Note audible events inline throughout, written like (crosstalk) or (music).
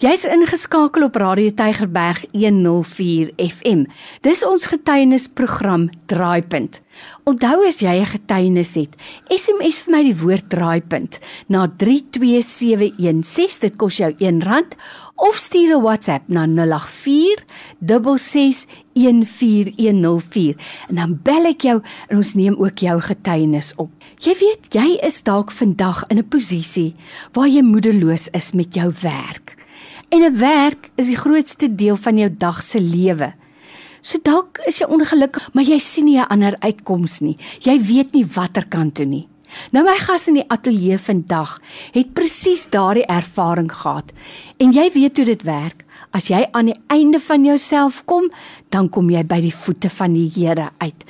Jy's ingeskakel op Radio Tygerberg 104 FM. Dis ons getuienisprogram Draaipunt. Onthou as jy 'n getuienis het, SMS vir my die woord Draaipunt na 32716. Dit kos jou R1 of stuur 'n WhatsApp na 084 6614104 en dan bel ek jou en ons neem ook jou getuienis op. Jy weet, jy is dalk vandag in 'n posisie waar jy moedeloos is met jou werk. En 'n werk is die grootste deel van jou dag se lewe. So dalk is jy ongelukkig, maar jy sien nie 'n ander uitkoms nie. Jy weet nie watter kant toe nie. Nou my gas in die ateljee vandag het presies daardie ervaring gehad. En jy weet hoe dit werk. As jy aan die einde van jouself kom, dan kom jy by die voete van die Here uit.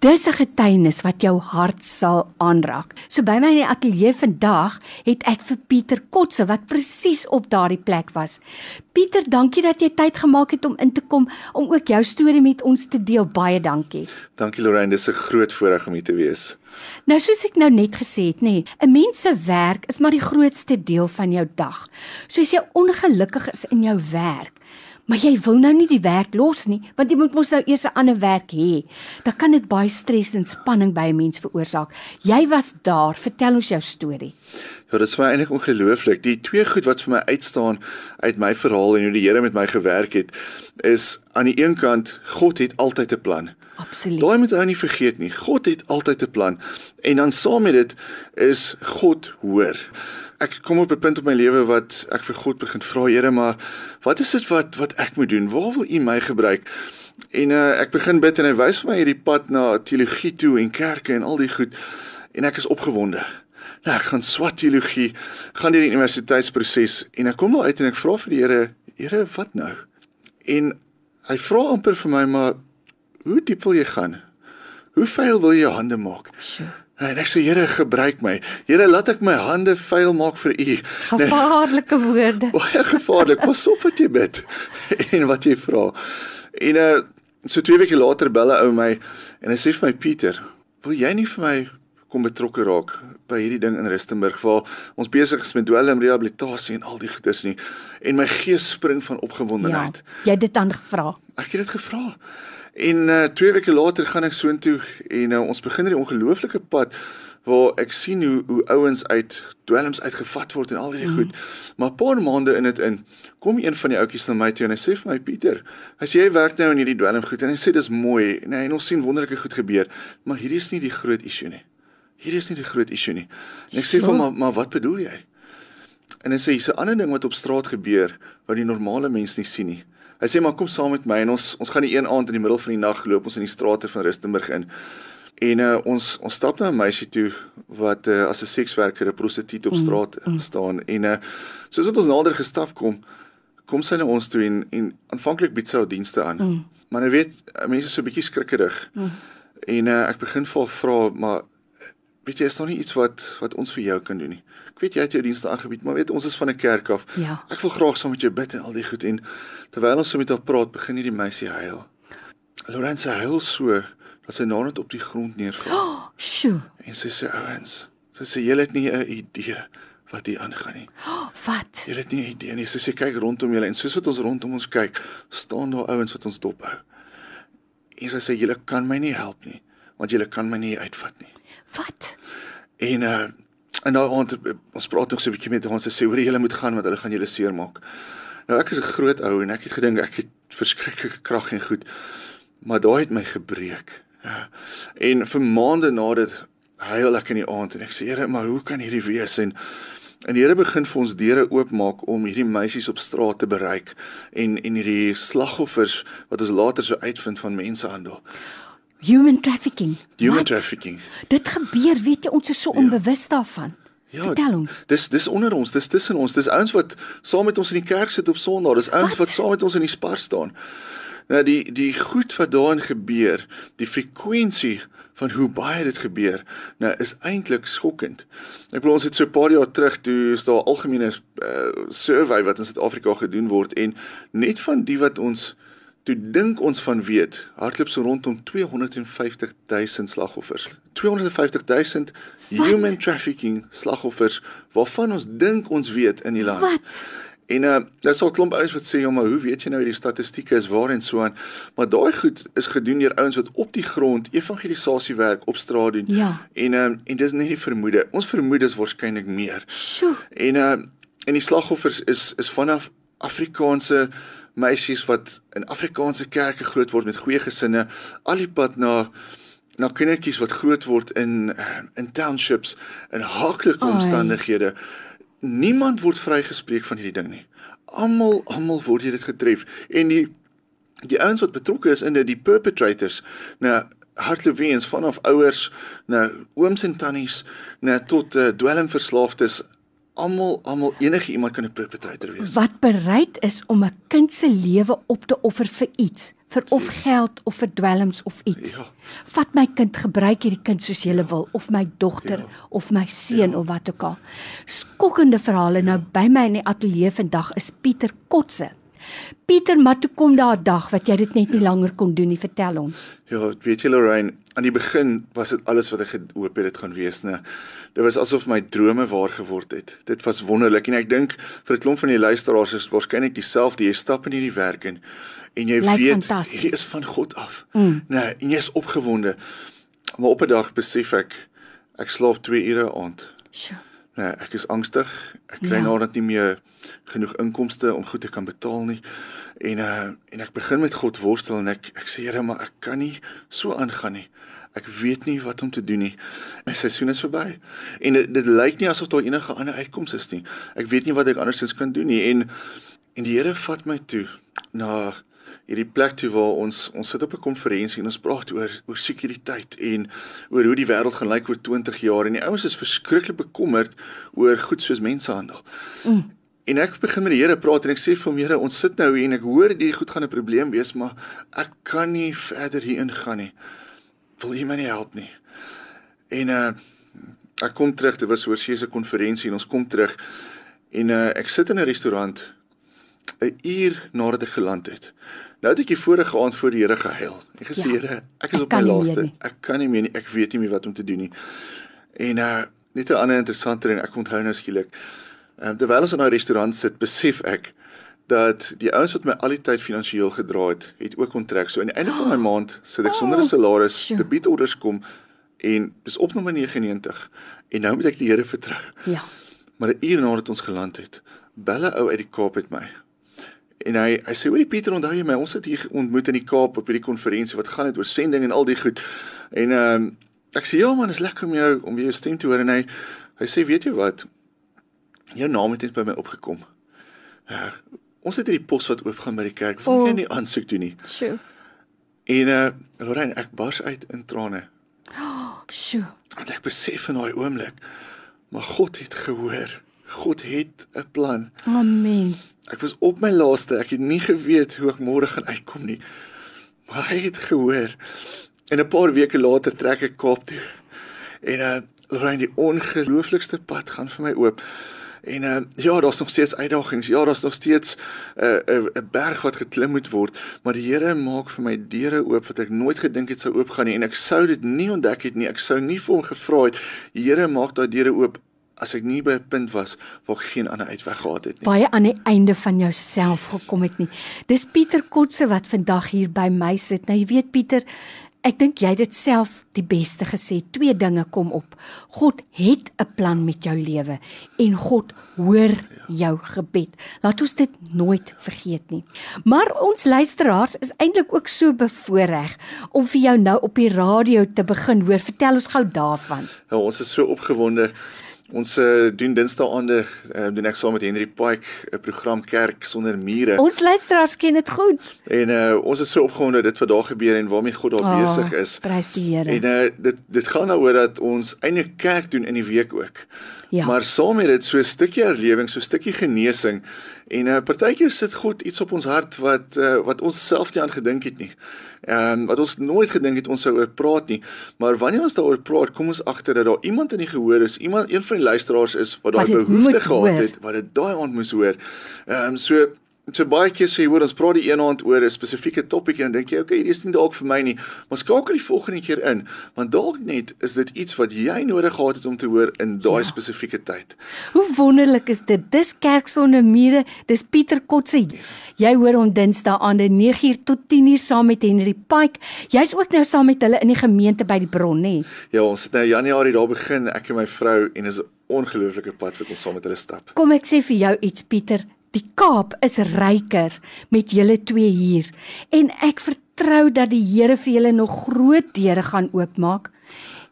Dis 'n getuienis wat jou hart sal aanraak. So by my in die ateljee vandag het ek vir Pieter Kotse wat presies op daardie plek was. Pieter, dankie dat jy tyd gemaak het om in te kom om ook jou storie met ons te deel. Baie dankie. Dankie Lorraine, dis 'n groot voorreg om hier te wees. Nou soos ek nou net gesê het, nê, nee, 'n mens se werk is maar die grootste deel van jou dag. So as jy ongelukkig is in jou werk, Maar jy wil nou nie die werk los nie, want jy moet mos nou eers 'n ander werk hê. Dan kan dit baie stres en spanning by 'n mens veroorsaak. Jy was daar, vertel ons jou storie. Ja, dit is vir my eintlik ongelooflik. Die twee goed wat vir my uitstaan uit my verhaal en hoe die Here met my gewerk het, is aan die een kant, God het altyd 'n plan. Absoluut. Daai moet jy nie vergeet nie. God het altyd 'n plan. En dan saam met dit is God hoor ek kom op 'n punt op my lewe wat ek vir God begin vra, Here, maar wat is dit wat wat ek moet doen? Waar wil U my gebruik? En uh, ek begin bid en hy wys vir my hierdie pad na teologie toe en kerke en al die goed en ek is opgewonde. Nou ek gaan swat teologie, gaan deur die universiteitsproses en ek kom nou uit en ek vra vir die Here, Here, wat nou? En hy vra amper vir my, maar hoe diep wil jy gaan? Hoe vuil wil jy jou hande maak? Sure. En ek sê Here gebruik my. Here laat ek my hande vuil maak vir U. Gevaarlike nee, woorde. (laughs) Baie gevaarlik. Pas op wat jy bid (laughs) en wat jy vra. En uh so twee weke later bel 'n ou my en hy sê vir my Pieter, wil jy nie vir my kom betrokke raak by hierdie ding in Rustenburg waar ons besig is met dwelm rehabilitasie en al die goeders nie en my gees spring van opgewondenheid. Ja, jy het dit dan gevra. Ek het dit gevra. En uh, twee weke later gaan ek soontoe en uh, ons begin hierdie ongelooflike pad waar ek sien hoe hoe ouens uit dwelms uitgevat word en al hierdie mm. goed. Maar 'n paar maande in dit in kom een van die ouetjies na my toe en hy sê vir my Pieter, as jy werk nou in hierdie dwelm goed en hy sê dis mooi en hy en ons sien wonderlike goed gebeur, maar hierdie is nie die groot issue nie. Hierdie is nie die groot issue nie. En ek sê vir hom maar, maar wat bedoel jy? En hy sê hier's 'n ander ding wat op straat gebeur wat die normale mens nie sien nie. Hy sê maar kom saam met my en ons ons gaan die een aand in die middel van die nag loop ons in die strate van Rustenburg in. En uh, ons ons stap na 'n meisie toe wat uh, as 'n sekswerker, 'n prostituut op mm, straat mm, mm. staan en uh, soos wat ons nader gestap kom, kom sy na ons toe en en aanvanklik bied sy haar dienste aan. Mm. Maar jy weet, mense is so 'n bietjie skrikkerig. Mm. En uh, ek begin vir haar vra, maar weet jy, is daar nie iets wat wat ons vir jou kan doen nie? Ek weet jy het jou dienste aangebied, maar weet ons is van 'n kerk af. Ja. Ek wil graag saam met jou bid en al die goed en terwyl ons so met haar praat, begin hierdie meisie huil. Lorenzo huil so dat sy nader op die grond neerval. Oh, (gasps) sjoe. En sy sê ouens, sy sê julle het nie 'n idee wat hier aangaan nie. Oh, (gasps) wat? Julle het nie 'n idee nie. Sy sê kyk rondom julle en soos wat ons rondom ons kyk, staan daar ouens wat ons dophou. En sy sê julle kan my nie help nie, want julle kan my nie uitvat nie. Wat? En uh en nou ons ons praat nog so 'n bietjie met ons sê hoor jy moet gaan want hulle gaan julle seermaak. Nou ek is 'n groot ou en ek het gedink ek het verskriklike krag en goed. Maar daai het my gebreek. Ja. En vir maande na dit huil ek in die aand en ek sê Here, maar hoe kan hierdie wees en en die Here begin vir ons deure oopmaak om hierdie meisies op straat te bereik en en hierdie slagoffers wat ons later sou uitvind van mensenhandel. Human trafficking. Human What? trafficking. Dit gebeur, weet jy, ons is so ja. onbewus daarvan. Ja, Vertel ons. Dis dis onder ons, dis tussen ons. Dis ouens wat saam met ons in die kerk sit op Sondag. Dis ouens wat saam met ons in die spar staan. Nou die die goed wat daarin gebeur, die frekwensie van hoe baie dit gebeur, nou is eintlik skokkend. Ek bedoel ons het so 'n paar jaar terug toe is daar algemene uh, survey wat in Suid-Afrika gedoen word en net van die wat ons toe dink ons van weet, hardloop so rondom 250 000 slagoffers. 250 000 human trafficking slagoffers waarvan ons dink ons weet in die land. Wat? En uh daar's al klomp ouens wat sê ja, maar hoe weet jy nou hierdie statistieke is waar en so aan? Maar daai goed is gedoen deur ouens wat op die grond evangelisasiewerk op straat doen. Ja. En uh en dis nie die vermoede. Ons vermoed is waarskynlik meer. Sjoe. En uh en die slagoffers is is vanaf Afrikaanse meisies wat in Afrikaanse kerke groot word met goeie gesinne, al die pad na na kindertjies wat groot word in in townships in haaklike Ai. omstandighede. Niemand word vrygespreek van hierdie ding nie. Almal almal word hier dit getref en die die ouens wat betrokke is in dit die perpetrators nou hartloweens vanaf ouers na ooms en tannies na tot uh, dwelmverslaafdes almal almal enige iemand kan 'n perpetrator wees. Wat bereid is om 'n kind se lewe op te offer vir iets, vir of geld of vir dwelms of iets. Ja. Vat my kind, gebruik hierdie kind soos jy wil of my dogter Ja. of my seun of wat ook al. Skokkende verhale nou by my in die ateljee vandag is Pieter Kotse. Pieter, maar toe kom daar 'n dag wat jy dit net nie langer kon doen nie, vertel ons. Ja, weet jy Lorraine, aan die begin was dit alles wat ek gehoop het dit gaan wees, né? Dit was asof my drome waar geword het. Dit was wonderlik en ek dink vir 'n klomp van die luisteraars is waarskynlik dieselfde. Jy stap in hierdie werk en en jy Lyk weet jy is van God af. Mm. Nee, en jy is opgewonde. Maar op 'n dag besef ek ek slaap 2 ure 'n aand. Sjoe. Nee, ek is angstig. Ek kry Ja. nadat nie meer genoeg inkomste om goed te kan betaal nie. En uh en ek begin met God worstel en ek ek sê Here, maar ek kan nie so aangaan nie. Ek weet nie wat om te doen nie. My seisoen is verby. En dit, dit lyk nie asof daar enige ander uitkoms is nie. Ek weet nie wat ek andersins kan doen nie. En en die Here vat my toe na hierdie plek toe waar ons ons sit op 'n konferensie en ons praat oor oor sekuriteit en oor hoe die wêreld gaan lyk oor 20 jaar en die ouens is verskriklik bekommerd oor goed soos mensehandel. Mm. En ek begin met die Here praat en ek sê vir hom Here, ons sit nou hier en ek hoor hierdie goed gaan 'n probleem wees, maar ek kan nie verder hierin gaan nie. Wil U my nie help nie? En uh ek kom terug, dit was oor se konferensie en ons kom terug en uh ek sit in 'n restaurant 'n uur nadat ek geland het. Nou het ek die vorige aand voor die Here gehuil. Ek gesê Ja, Here, ek is ek op my laaste. Ek kan nie meer nie. Ek weet nie meer wat om te doen nie. En uh net 'n ander interessante ding, ek onthou nou skielik. Ehm uh, terwyl ons in daai restaurant sit, besef ek dat die ouens wat my al die tyd finansiëel gedra het, het ook kontrak. So aan die einde van my (gasps) maand sit ek sonder 'n salaris, debietorders kom en dis op nommer 99 en nou moet ek die Here vertrou. Ja. Maar 'n uur nadat ons geland het, bel 'n ou uit die Kaap met my. En hy hy sê: "Hoorie Pieter, onthou jy my? Ons het hier ontmoet in die Kaap op hierdie konferensie wat gaan het oor sending en al die goed." En ehm um, ek sê: "Ja man, is lekker om jou om weer jou stem te hoor." En hy hy sê: "Weet jy wat? Jou naam het net by my opgekom. Ja, ons het hierdie pos wat oopgaan by die kerk. Wil jy O. nie aansoek doen nie?" Sjoe. En uh Lorraine, ek bars uit in trane. (gasps) Sjoe. Want ek besef in daai oomblik, maar God het gehoor. God het 'n plan. Amen. Ek was op my laaste. Ek het nie geweet hoe ek môre gaan uitkom nie. Maar hy het gehoor. En 'n paar weke later trek ek Kaap toe. En uh Lorraine, die ongelooflikste pad gaan vir my oop. En uh ja, daar's nog steeds uitdagings. Ja, daar's nog steeds 'n uh, 'n uh, 'n berg wat geklim moet word, maar die Here maak vir my deure oop wat ek nooit gedink het sou oopgaan nie en ek sou dit nie ontdek het nie. Ek sou nie vir hom gevra het. Die Here maak daai deure oop as ek nie by 'n punt was waar ek geen ander uitweg gehad het nie. Baie aan die einde van jouself gekom het nie. Dis Pieter Kotse wat vandag hier by my sit. Nou jy weet Pieter, ek dink jy het dit self die beste gesê. Twee dinge kom op. God het 'n plan met jou lewe en God hoor jou gebed. Laat ons dit nooit vergeet nie. Maar ons luisteraars is eintlik ook so bevoordeel om vir jou nou op die radio te begin hoor. Vertel ons gou daarvan. Ja, ons is so opgewonde. Ons uh, doen Dinsdaande uh, doen ek saam met Henry Pike 'n program Kerk sonder mure. Ons luisteraars ken dit goed. En uh, ons is so opgewonde dit wat daar gebeur en waarmee God daar Ah, besig is. Prys die Here. En uh, dit dit gaan daaroor dat ons eintlik kerk doen in die week ook. Ja. Maar saam met dit so 'n stukkie herlewing, so 'n stukkie genesing. En uh, partykeer sit God iets op ons hart wat uh, wat ons self nie aan gedink het nie. Ehm um, wat ons nooit gedink het ons sou oor praat nie. Maar wanneer ons daaroor praat, kom ons agter dat daar iemand in die gehoor is, iemand een van die luisteraars is wat daai behoefte gehad hoor. het, wat dit daai aand moes hoor. Ehm um, so En so baie keer sê jy hoor ons praat die een aand oor 'n spesifieke topik en dan dink jy okay, hierdie is nie dalk vir my nie, maar skakel die volgende keer in, want dalk net is dit iets wat jy nodig gehad het om te hoor in daai ja. spesifieke tyd. Hoe wonderlik is dit. Dis kerk sonder mure. Dis Pieter Kotse. Jy hoor hom Dinsdae aande 9uur tot 10uur saam met Henry Pike. Jy's ook nou saam met hulle in die gemeente by die bron, nê? Ja, ons het nou Januarie daar begin, ek en my vrou en is 'n ongelooflike pad wat ons saam met hulle stap. Kom ek sê vir jou iets Pieter, Die Kaap is ryker met julle twee hier en ek vertrou dat die Here vir julle nog groot deure gaan oopmaak.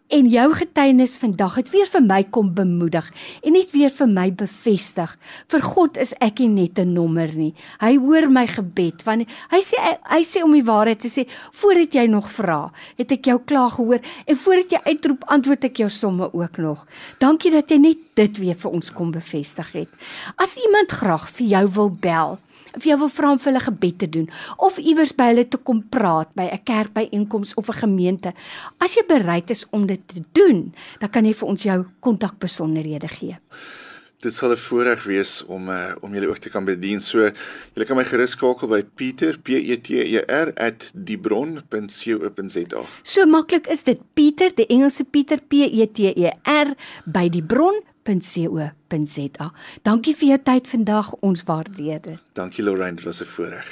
En jou getuienis vandag het weer vir my kom bemoedig en net weer vir my bevestig. Vir God is ek nie net 'n nommer nie. Hy hoor my gebed want hy sê hy sê om die waarheid te sê voordat jy nog vra, het ek jou klaar gehoor en voordat jy uitroep, antwoord ek jou somme ook nog. Dankie dat jy net dit weer vir ons kom bevestig het. As iemand graag vir jou wil bel, of jy wil vra om vir hulle gebed te doen of iewers by hulle te kom praat by 'n kerkbyeenkoms of 'n gemeente. As jy bereid is om dit te doen, dan kan jy vir ons jou kontakbesonderhede gee. Dit sal 'n voorreg wees om uh, om julle ook te kan bedien. So julle kan my gerus skakel by Pieter P E T E R @diebron.co.za. So maklik is dit Pieter, die Engelse Pieter P E T E R by diebron www.rsg.co.za. Dankie vir jou tyd vandag, ons waardeer dit. Dankie Lorraine, dit was 'n voorreg.